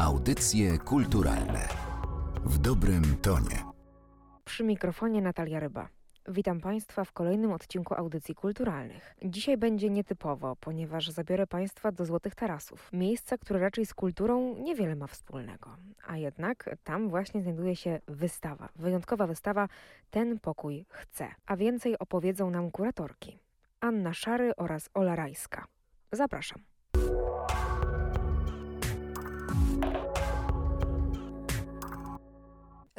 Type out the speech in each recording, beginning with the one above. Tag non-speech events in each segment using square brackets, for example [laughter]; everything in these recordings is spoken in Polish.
Audycje kulturalne w dobrym tonie. Przy mikrofonie Natalia Ryba. Witam Państwa w kolejnym odcinku audycji kulturalnych. Dzisiaj będzie nietypowo, ponieważ zabiorę Państwa do Złotych Tarasów, miejsca, które raczej z kulturą niewiele ma wspólnego. A jednak tam właśnie znajduje się wystawa, wyjątkowa wystawa Ten pokój chce. A więcej opowiedzą nam kuratorki Anna Szary oraz Ola Rajska. Zapraszam.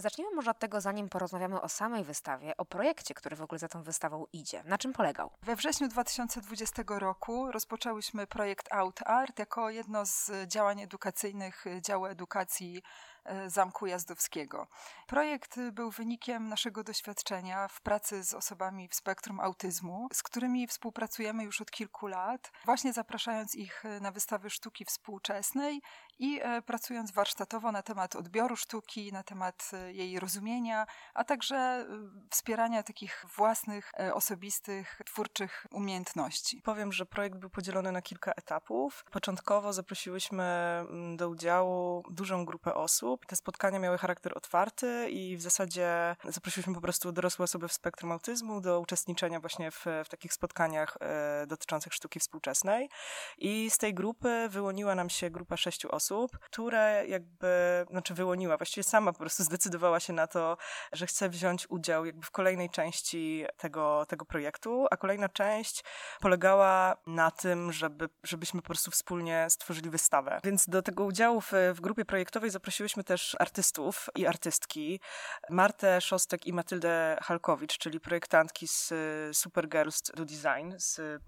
Zacznijmy może od tego, zanim porozmawiamy o samej wystawie, o projekcie, który w ogóle za tą wystawą idzie. Na czym polegał? We wrześniu 2020 roku rozpoczęłyśmy projekt Out Art jako jedno z działań edukacyjnych działu edukacji Zamku Jazdowskiego. Projekt był wynikiem naszego doświadczenia w pracy z osobami w spektrum autyzmu, z którymi współpracujemy już od kilku lat, właśnie zapraszając ich na wystawy sztuki współczesnej i e, pracując warsztatowo na temat odbioru sztuki, na temat e, jej rozumienia, a także wspierania takich własnych, osobistych, twórczych umiejętności. Powiem, że projekt był podzielony na kilka etapów. Początkowo zaprosiłyśmy mm, do udziału dużą grupę osób, osób. Te spotkania miały charakter otwarty i w zasadzie zaprosiliśmy po prostu dorosłe osoby w spektrum autyzmu do uczestniczenia właśnie w, w takich spotkaniach e, dotyczących sztuki współczesnej. I z tej grupy wyłoniła nam się grupa sześciu osób, które jakby, znaczy wyłoniła, właściwie sama po prostu zdecydowała się na to, że chce wziąć udział jakby w kolejnej części tego, tego projektu, a kolejna część polegała na tym, żeby, żebyśmy po prostu wspólnie stworzyli wystawę. Więc do tego udziału w, w grupie projektowej zaprosiłyśmy zaprosiliśmy też artystów i artystki, Martę Szostek i Matyldę Halkowicz, czyli projektantki z Supergirls do Design, z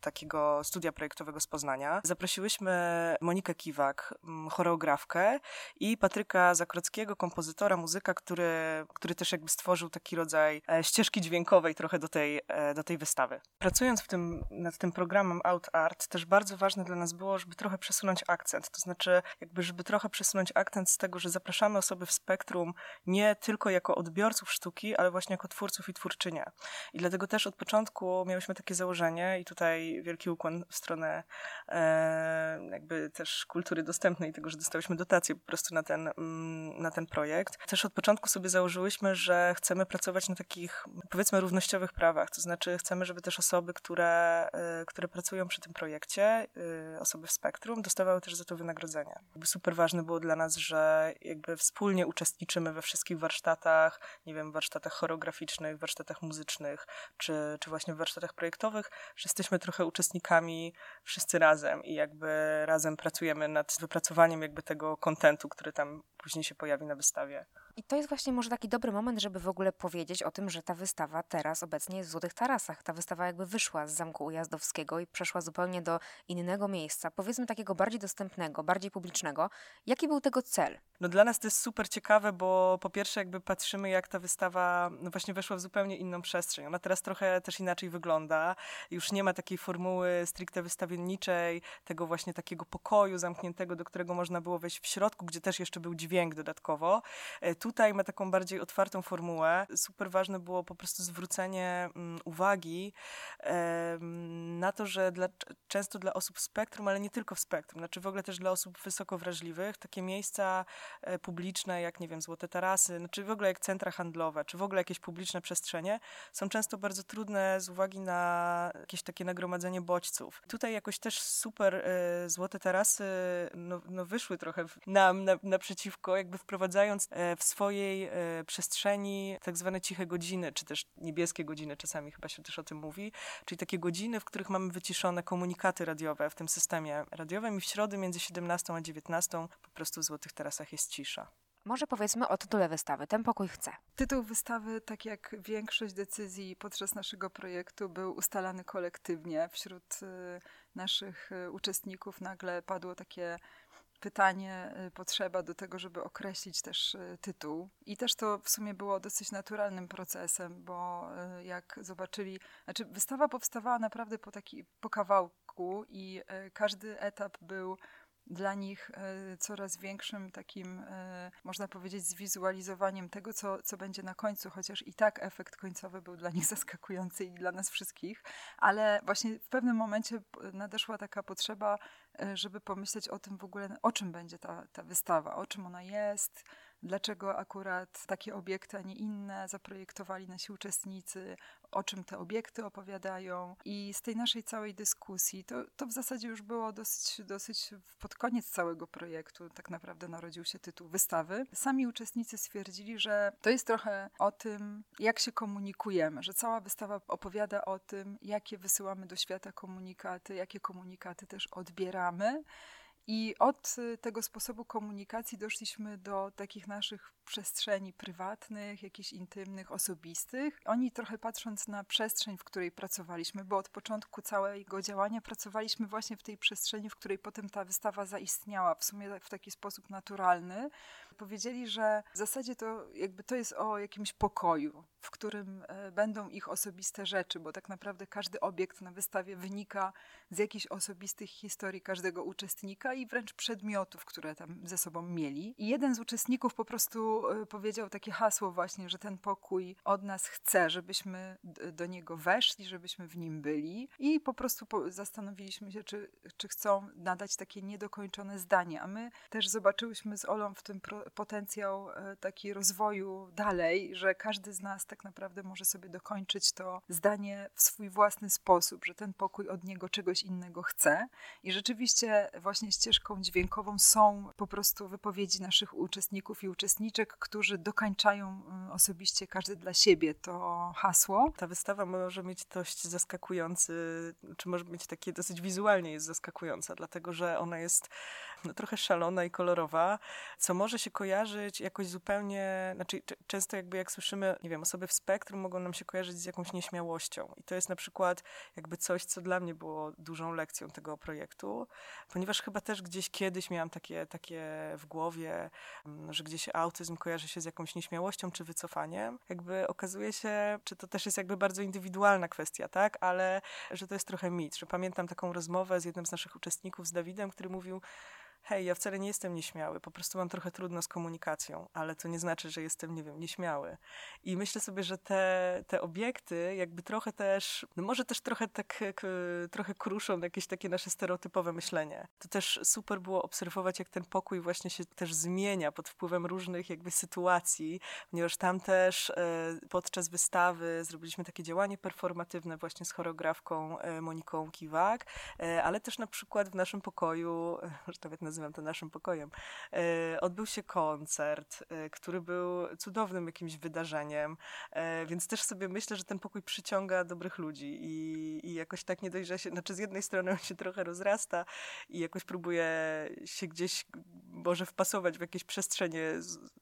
takiego studia projektowego z Poznania. Zaprosiłyśmy Monikę Kiwak, choreografkę i Patryka Zakrockiego, kompozytora, muzyka, który, który też jakby stworzył taki rodzaj e, ścieżki dźwiękowej trochę do tej, e, do tej wystawy. Pracując w tym, nad tym programem Out Art, też bardzo ważne dla nas było, żeby trochę przesunąć akcent, to znaczy jakby, żeby trochę przesunąć akcent z tego, że zapraszamy osoby w spektrum nie tylko jako odbiorców sztuki, ale właśnie jako twórców i twórczynie. I dlatego też od początku miałyśmy takie założenie i tutaj wielki ukłon w stronę e, jakby też kultury dostępnej, tego, że dostałyśmy dotacje po prostu na ten, mm, na ten projekt. Też od początku sobie założyłyśmy, że chcemy pracować na takich powiedzmy równościowych prawach, to znaczy chcemy, żeby też osoby, które, e, które pracują przy tym projekcie, e, osoby w spektrum, dostawały też za to wynagrodzenie. Jakby super ważne było dla nas, że jakby wspólnie uczestniczymy we wszystkich warsztatach, nie wiem, warsztatach choreograficznych, warsztatach muzycznych, czy, czy właśnie w warsztatach projektowych, że jesteśmy trochę uczestnikami wszyscy razem i jakby razem pracujemy nad wypracowaniem jakby tego kontentu, który tam później się pojawi na wystawie. I to jest właśnie może taki dobry moment, żeby w ogóle powiedzieć o tym, że ta wystawa teraz obecnie jest w Złotych Tarasach. Ta wystawa jakby wyszła z Zamku Ujazdowskiego i przeszła zupełnie do innego miejsca, powiedzmy takiego bardziej dostępnego, bardziej publicznego. Jaki był tego cel? No dla nas to jest super ciekawe, bo po pierwsze jakby patrzymy, jak ta wystawa no właśnie weszła w zupełnie inną przestrzeń. Ona teraz trochę też inaczej wygląda. Już nie ma takiej formuły stricte wystawienniczej, tego właśnie takiego pokoju zamkniętego, do którego można było wejść w środku, gdzie też jeszcze był dźwięk dodatkowo. E, tutaj ma taką bardziej otwartą formułę. Super ważne było po prostu zwrócenie um, uwagi na to, że dla, często dla osób w spektrum, ale nie tylko w spektrum, znaczy w ogóle też dla osób wysoko wrażliwych, takie miejsca publiczne, jak nie wiem, złote tarasy, no, czy w ogóle jak centra handlowe, czy w ogóle jakieś publiczne przestrzenie, są często bardzo trudne z uwagi na jakieś takie nagromadzenie bodźców. Tutaj jakoś też super e, złote tarasy no, no wyszły trochę nam na, naprzeciwko, jakby wprowadzając e, w swojej przestrzeni tak zwane ciche godziny, czy też niebieskie godziny, czasami chyba się też o tym mówi, czyli takie godziny, w których mamy wyciszone komunikaty radiowe w tym systemie radiowym i w środę między 17 a 19 po prostu w Złotych Tarasach jest cisza. Może powiedzmy o tytule wystawy. Ten pokój chce. Tytuł wystawy, tak jak większość decyzji podczas naszego projektu, był ustalany kolektywnie. Wśród y, naszych y, uczestników nagle padło takie pytanie, y, potrzeba do tego, żeby określić też tytuł. I też to w sumie było dosyć naturalnym procesem, bo jak zobaczyli, znaczy wystawa powstawała naprawdę po taki, po kawałku i każdy etap był dla nich e, coraz większym takim, e, można powiedzieć, zwizualizowaniem tego, co, co będzie na końcu, chociaż i tak efekt końcowy był dla nich [laughs] zaskakujący i dla nas wszystkich, ale właśnie w pewnym momencie nadeszła taka potrzeba, e, żeby pomyśleć o tym w ogóle, o czym będzie ta, ta wystawa, o czym ona jest, dlaczego akurat takie obiekty, a nie inne zaprojektowali nasi uczestnicy, o czym te obiekty opowiadają. I z tej naszej całej dyskusji, to, to w zasadzie już było dosyć, dosyć pod koniec całego projektu, tak naprawdę narodził się tytuł wystawy. Sami uczestnicy stwierdzili, że to jest trochę o tym, jak się komunikujemy, że cała wystawa opowiada o tym, jakie wysyłamy do świata komunikaty, jakie komunikaty też odbieramy. I od y, tego sposobu komunikacji doszliśmy do takich naszych przestrzeni prywatnych, jakichś intymnych, osobistych. Oni trochę patrząc na przestrzeń, w której pracowaliśmy, bo od początku całego działania pracowaliśmy właśnie w tej przestrzeni, w której potem ta wystawa zaistniała, w sumie w taki sposób naturalny. Powiedzieli, że w zasadzie to jakby to jest o jakimś pokoju, w którym e, będą ich osobiste rzeczy, bo tak naprawdę każdy obiekt na wystawie wynika z jakichś osobistych historii każdego uczestnika i wręcz przedmiotów, które tam ze sobą mieli. I jeden z uczestników po prostu e, powiedział takie hasło właśnie, że ten pokój od nas chce, żebyśmy do niego weszli, żebyśmy w nim byli i po prostu zastanowiliśmy się, czy, czy chcą nadać takie niedokończone zdanie, a my też zobaczyłyśmy z Olą w tym potencjał e, taki rozwoju dalej, że każdy z nas tak naprawdę może sobie dokończyć to zdanie w swój własny sposób, że ten pokój od niego czegoś innego chce i rzeczywiście właśnie ścieżką dźwiękową są po prostu wypowiedzi naszych uczestników i uczestniczek, którzy dokańczają y, osobiście każdy dla siebie to hasło. Ta wystawa może mieć dość zaskakujący, czy może mieć takie dosyć wizualnie jest zaskakująca, dlatego że ona jest no, trochę szalona i kolorowa, co może się kojarzyć jakoś zupełnie, znaczy często jakby jak słyszymy, nie wiem, osoby w spektrum mogą nam się kojarzyć z jakąś nieśmiałością i to jest na przykład jakby coś, co dla mnie było dużą lekcją tego projektu, ponieważ chyba też gdzieś kiedyś miałam takie, takie w głowie, mm, że gdzieś autyzm kojarzy się z jakąś nieśmiałością czy wycofaniem. Jakby okazuje się, czy to też jest jakby bardzo indywidualna kwestia, tak? Ale że to jest trochę mit, że pamiętam taką rozmowę z jednym z naszych uczestników, z Dawidem, który mówił, hej, ja wcale nie jestem nieśmiały, po prostu mam trochę trudno z komunikacją, ale to nie znaczy, że jestem, nie wiem, nieśmiały. I myślę sobie, że te, te obiekty jakby trochę też, no może też trochę tak, trochę kruszą jakieś takie nasze stereotypowe myślenie. To też super było obserwować, jak ten pokój właśnie się też zmienia pod wpływem różnych jakby sytuacji, ponieważ tam też e, podczas wystawy zrobiliśmy takie działanie performatywne właśnie z choreografką e, Moniką Kiwak, e, ale też na przykład w naszym pokoju, że nawet nazywam to naszym pokojem, e, odbył się koncert, e, który był cudownym jakimś wydarzeniem, e, więc też sobie myślę, że ten pokój przyciąga dobrych ludzi i, i jakoś tak nie dość, się, znaczy z jednej strony on się trochę rozrasta i jakoś próbuje się gdzieś może wpasować w jakieś przestrzenie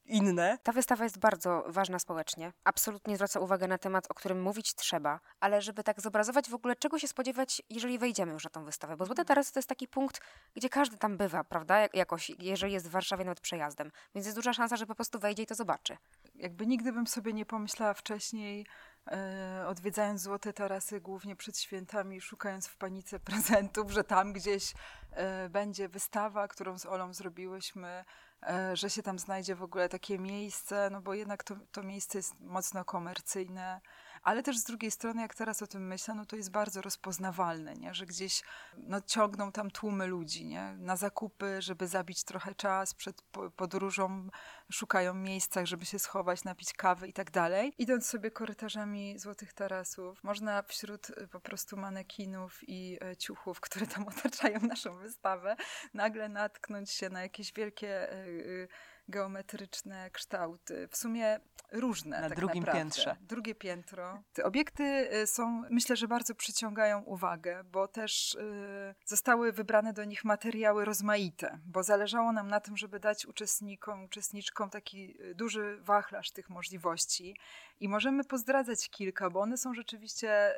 inne. Ta wystawa jest bardzo ważna społecznie. Absolutnie zwraca uwagę na temat, o którym mówić trzeba, ale żeby tak zobrazować w ogóle, czego się spodziewać, jeżeli wejdziemy już na tą wystawę. Bo Złote Tarasy to jest taki punkt, gdzie każdy tam bywa, prawda? Jakoś, jeżeli jest w Warszawie nawet przejazdem. Więc jest duża szansa, że po prostu wejdzie i to zobaczy. Jakby nigdy bym sobie nie pomyślała wcześniej, e, odwiedzając Złote Tarasy głównie przed świętami, szukając w panice [laughs] prezentów, że tam gdzieś e, będzie wystawa, którą z Olą zrobiłyśmy, e, że się tam znajdzie w ogóle takie miejsce, no bo jednak to, to miejsce jest mocno komercyjne ale też z drugiej strony, jak teraz o tym myślę, no to jest bardzo rozpoznawalne, nie? że gdzieś no, ciągną tam tłumy ludzi nie? na zakupy, żeby zabić trochę czas przed podróżą, szukają miejsca, żeby się schować, napić kawy i tak dalej. Idąc sobie korytarzami Złotych Tarasów, można wśród y, po prostu manekinów i e, ciuchów, [laughs] które tam otaczają naszą wystawę, nagle natknąć się na jakieś wielkie y, geometryczne kształty, w sumie różne. Na tak drugim naprawdę. piętrze. Drugie piętro. Te obiekty y, są, myślę, że bardzo przyciągają uwagę, bo też y, zostały wybrane do nich materiały rozmaite, bo zależało nam na tym, żeby dać uczestnikom, uczestniczkom taki y, duży wachlarz tych możliwości. I możemy pozdradzać kilka, bo one są rzeczywiście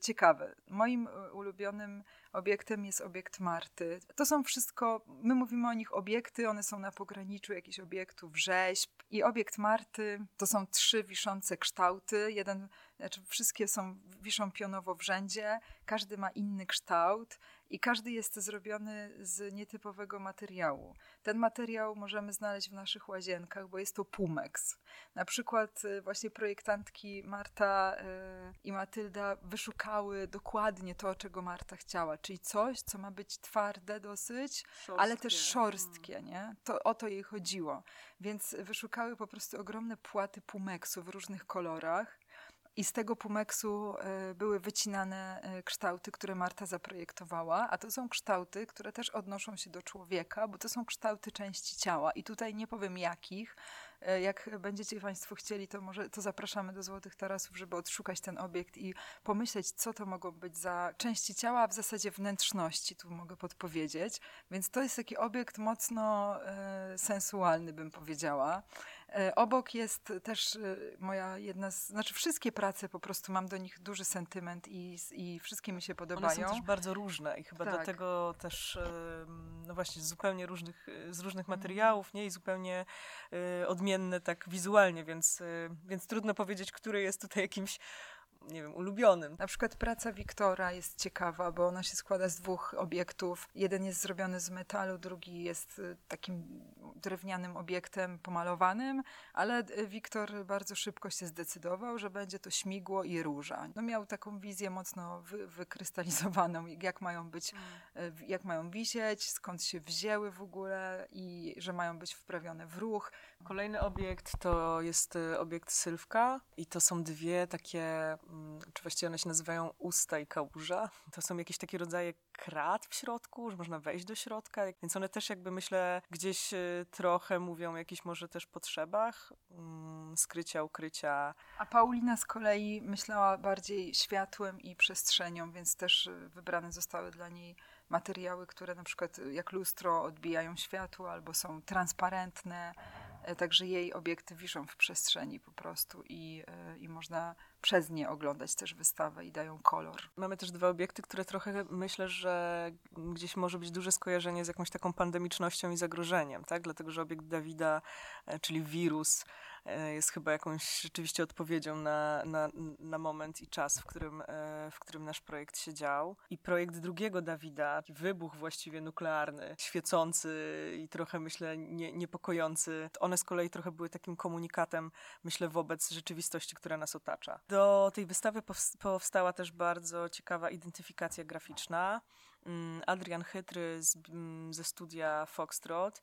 ciekawe. Moim ulubionym obiektem jest obiekt Marty. To są wszystko, my mówimy o nich obiekty, one są na pograniczu jakichś obiektów, rzeźb. I obiekt Marty to są trzy wiszące kształty. Jeden znaczy wszystkie są, wiszą pionowo w rzędzie, każdy ma inny kształt i każdy jest zrobiony z nietypowego materiału. Ten materiał możemy znaleźć w naszych łazienkach, bo jest to pumex. Na przykład y, właśnie projektantki Marta y, i Matylda wyszukały dokładnie to, czego Marta chciała, czyli coś, co ma być twarde dosyć, szorstkie. ale też szorstkie, nie? To o to jej chodziło. Więc wyszukały po prostu ogromne płaty pumeksu w różnych kolorach i z tego pumeksu e, były wycinane e, kształty, które Marta zaprojektowała, a to są kształty, które też odnoszą się do człowieka, bo to są kształty części ciała. I tutaj nie powiem jakich, E, jak będziecie Państwo chcieli, to może to zapraszamy do Złotych Tarasów, żeby odszukać ten obiekt i pomyśleć, co to mogą być za części ciała, a w zasadzie wnętrzności, tu mogę podpowiedzieć. Więc to jest taki obiekt mocno sensualny, bym powiedziała. E, obok jest też e, moja jedna z, znaczy wszystkie prace po prostu mam do nich duży sentyment i, i wszystkie mi się podobają. One są też bardzo różne i chyba tak. dlatego też no właśnie z zupełnie różnych, z różnych mhm. materiałów, nie? I zupełnie odmienne tak wizualnie, więc, więc trudno powiedzieć, który jest tutaj jakimś nie wiem, ulubionym. Na przykład praca Wiktora jest ciekawa, bo ona się składa z dwóch obiektów. Jeden jest zrobiony z metalu, drugi jest y, takim drewnianym obiektem pomalowanym, ale y, Wiktor bardzo szybko się zdecydował, że będzie to śmigło i róża. No miał taką wizję mocno wy, wykrystalizowaną, jak mają być, mm. y, jak mają wisieć, skąd się wzięły w ogóle i że mają być wprawione w ruch. Kolejny obiekt to jest obiekt Sylwka i to są dwie takie czy właściwie one się nazywają usta i kałuża. To są jakieś takie rodzaje krat w środku, że można wejść do środka, więc one też jakby myślę gdzieś y, trochę mówią o jakichś może też potrzebach mm, skrycia, ukrycia. A Paulina z kolei myślała bardziej światłem i przestrzenią, więc też y, wybrane zostały dla niej materiały, które na przykład jak lustro odbijają światło albo są transparentne, także jej obiekty wiszą w przestrzeni po prostu i, e, i można przez nie oglądać też wystawę i dają kolor. Mamy też dwa obiekty, które trochę myślę, że gdzieś może być duże skojarzenie z jakąś taką pandemicznością i zagrożeniem, tak? Dlatego, że obiekt Dawida, e, czyli wirus, E, jest chyba jakąś rzeczywiście odpowiedzią na, na, na moment i czas, w którym, e, w którym nasz projekt się dział. I projekt drugiego Dawida, wybuch właściwie nuklearny, świecący i trochę, myślę, nie, niepokojący, one z kolei trochę były takim komunikatem, myślę, wobec rzeczywistości, która nas otacza. Do tej wystawy powstała też bardzo ciekawa identyfikacja graficzna. Mm, Adrian Chytry z, mm, ze studia Foxtrot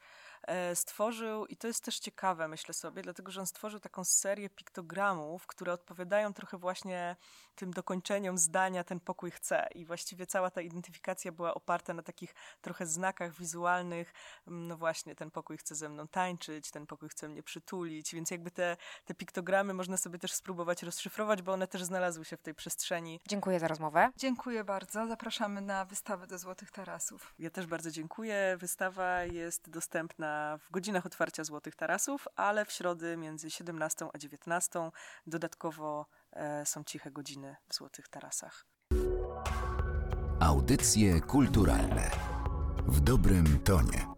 E, stworzył, i to jest też ciekawe, myślę sobie, dlatego że on stworzył taką serię piktogramów, które odpowiadają trochę właśnie tym dokończeniom zdania ten pokój chce. I właściwie cała ta identyfikacja była oparta na takich trochę znakach wizualnych. Mm, no właśnie, ten pokój chce ze mną tańczyć, ten pokój chce mnie przytulić, więc jakby te, te piktogramy można sobie też spróbować rozszyfrować, bo one też znalazły się w tej przestrzeni. Dziękuję za rozmowę. Dziękuję bardzo. Zapraszamy na wystawę do Złotych Tarasów. Ja też bardzo dziękuję. Wystawa jest dostępna w godzinach otwarcia Złotych Tarasów, ale w środy między 17 a 19 dodatkowo e, są ciche godziny w Złotych Tarasach. Audycje kulturalne w dobrym tonie.